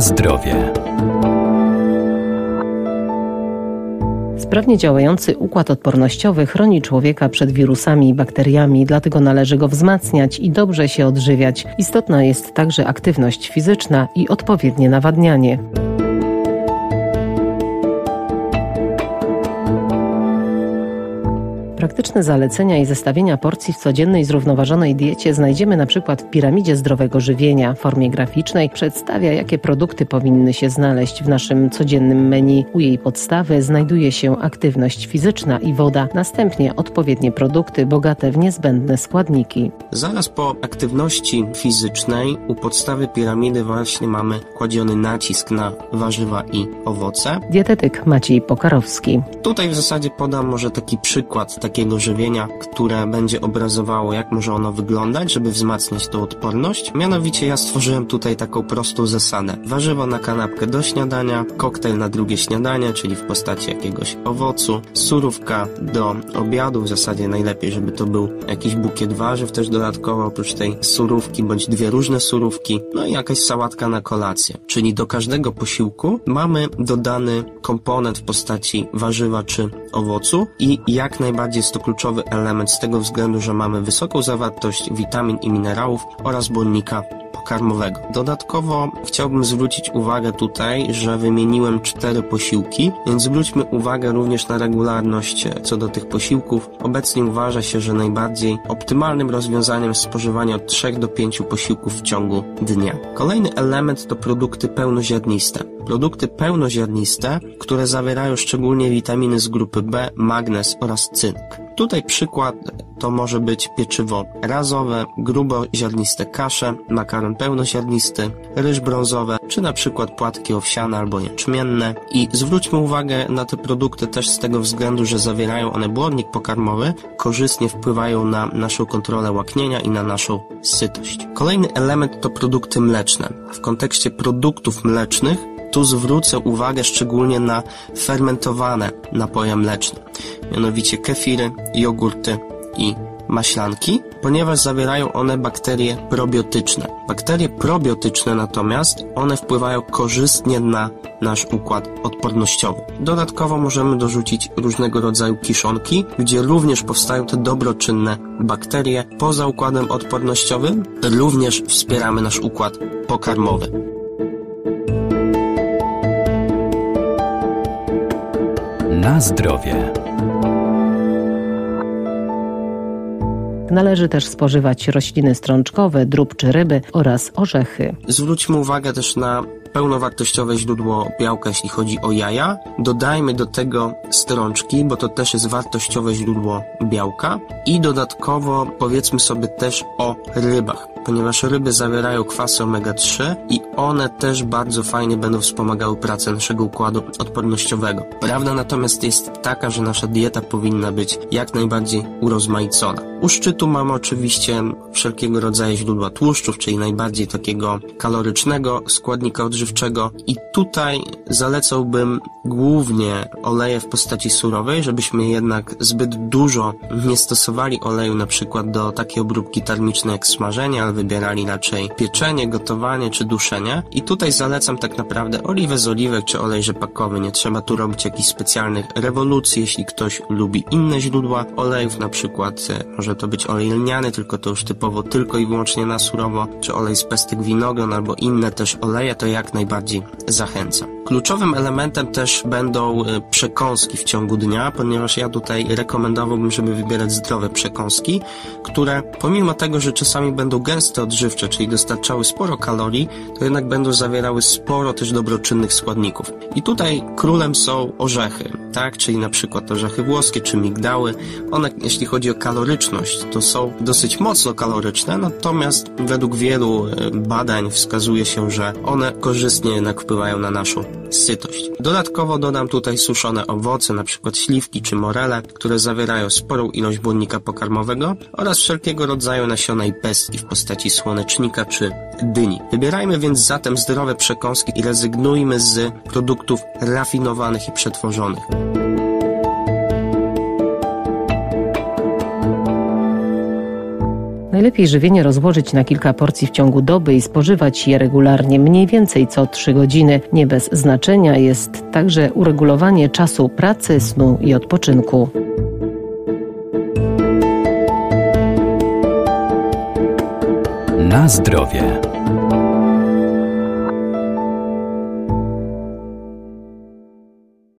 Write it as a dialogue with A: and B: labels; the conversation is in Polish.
A: Zdrowie. Sprawnie działający układ odpornościowy chroni człowieka przed wirusami i bakteriami, dlatego należy go wzmacniać i dobrze się odżywiać. Istotna jest także aktywność fizyczna i odpowiednie nawadnianie. Praktyczne zalecenia i zestawienia porcji w codziennej zrównoważonej diecie znajdziemy na przykład w piramidzie zdrowego żywienia. W formie graficznej przedstawia, jakie produkty powinny się znaleźć w naszym codziennym menu. U jej podstawy znajduje się aktywność fizyczna i woda, następnie odpowiednie produkty bogate w niezbędne składniki.
B: Zaraz po aktywności fizycznej u podstawy piramidy właśnie mamy kładziony nacisk na warzywa i owoce.
A: Dietetyk Maciej Pokarowski.
B: Tutaj w zasadzie podam może taki przykład takiego żywienia, które będzie obrazowało, jak może ono wyglądać, żeby wzmacniać tą odporność. Mianowicie ja stworzyłem tutaj taką prostą zasadę. Warzywo na kanapkę do śniadania, koktajl na drugie śniadanie, czyli w postaci jakiegoś owocu, surówka do obiadu, w zasadzie najlepiej, żeby to był jakiś bukiet warzyw też dodatkowo, oprócz tej surówki, bądź dwie różne surówki, no i jakaś sałatka na kolację. Czyli do każdego posiłku mamy dodany komponent w postaci warzywa czy owocu i jak najbardziej jest to kluczowy element z tego względu, że mamy wysoką zawartość witamin i minerałów oraz błonnika pokarmowego. Dodatkowo chciałbym zwrócić uwagę tutaj, że wymieniłem cztery posiłki, więc zwróćmy uwagę również na regularność co do tych posiłków. Obecnie uważa się, że najbardziej optymalnym rozwiązaniem jest spożywanie od 3 do 5 posiłków w ciągu dnia. Kolejny element to produkty pełnoziarniste. Produkty pełnoziarniste, które zawierają szczególnie witaminy z grupy B, magnez oraz cynk. Tutaj przykład to może być pieczywo razowe, gruboziarniste kasze, makaron pełnoziarnisty, ryż brązowe, czy na przykład płatki owsiane albo jęczmienne. I zwróćmy uwagę na te produkty też z tego względu, że zawierają one błonnik pokarmowy, korzystnie wpływają na naszą kontrolę łaknienia i na naszą sytość. Kolejny element to produkty mleczne. W kontekście produktów mlecznych tu zwrócę uwagę szczególnie na fermentowane napoje mleczne, mianowicie kefiry, jogurty i maślanki, ponieważ zawierają one bakterie probiotyczne. Bakterie probiotyczne natomiast one wpływają korzystnie na nasz układ odpornościowy. Dodatkowo możemy dorzucić różnego rodzaju kiszonki, gdzie również powstają te dobroczynne bakterie. Poza układem odpornościowym również wspieramy nasz układ pokarmowy.
A: Na zdrowie. Należy też spożywać rośliny strączkowe, drób czy ryby oraz orzechy.
B: Zwróćmy uwagę też na pełnowartościowe źródło białka, jeśli chodzi o jaja. Dodajmy do tego strączki, bo to też jest wartościowe źródło białka. I dodatkowo powiedzmy sobie też o rybach, ponieważ ryby zawierają kwasy omega-3 i one też bardzo fajnie będą wspomagały pracę naszego układu odpornościowego. Prawda natomiast jest taka, że nasza dieta powinna być jak najbardziej urozmaicona. U szczytu mamy oczywiście wszelkiego rodzaju źródła tłuszczów, czyli najbardziej takiego kalorycznego składnika odżywczego i tutaj zalecałbym głównie oleje w postaci surowej, żebyśmy jednak zbyt dużo nie stosowali oleju na przykład do takiej obróbki termicznej jak smażenie, ale wybierali raczej pieczenie, gotowanie czy duszenie i tutaj zalecam tak naprawdę oliwę z oliwek czy olej rzepakowy. Nie trzeba tu robić jakichś specjalnych rewolucji, jeśli ktoś lubi inne źródła olejów, na przykład e, może to być olej lniany, tylko to już typowo tylko i wyłącznie na surowo, czy olej z pestek winogron albo inne też oleje, to jak najbardziej zachęcam. Kluczowym elementem też będą e, przekąski w ciągu dnia, ponieważ ja tutaj rekomendowałbym, żeby wybierać zdrowe przekąski, które pomimo tego, że czasami będą gęste odżywcze, czyli dostarczały sporo kalorii, to jednak będą zawierały sporo też dobroczynnych składników. I tutaj królem są orzechy, tak, czyli na przykład orzechy włoskie czy migdały. One, jeśli chodzi o kaloryczność, to są dosyć mocno kaloryczne, natomiast według wielu e, badań wskazuje się, że one korzystnie jednak wpływają na naszą sytość. Dodatkowo dodam tutaj suszone owoce, np. śliwki czy morele, które zawierają sporą ilość błonnika pokarmowego oraz wszelkiego rodzaju nasiona i pestki w postaci słonecznika czy dyni. Wybierajmy więc zatem zdrowe przekąski i rezygnujmy z produktów rafinowanych i przetworzonych.
A: Najlepiej żywienie rozłożyć na kilka porcji w ciągu doby i spożywać je regularnie, mniej więcej co 3 godziny. Nie bez znaczenia jest także uregulowanie czasu pracy, snu i odpoczynku.
C: Na zdrowie.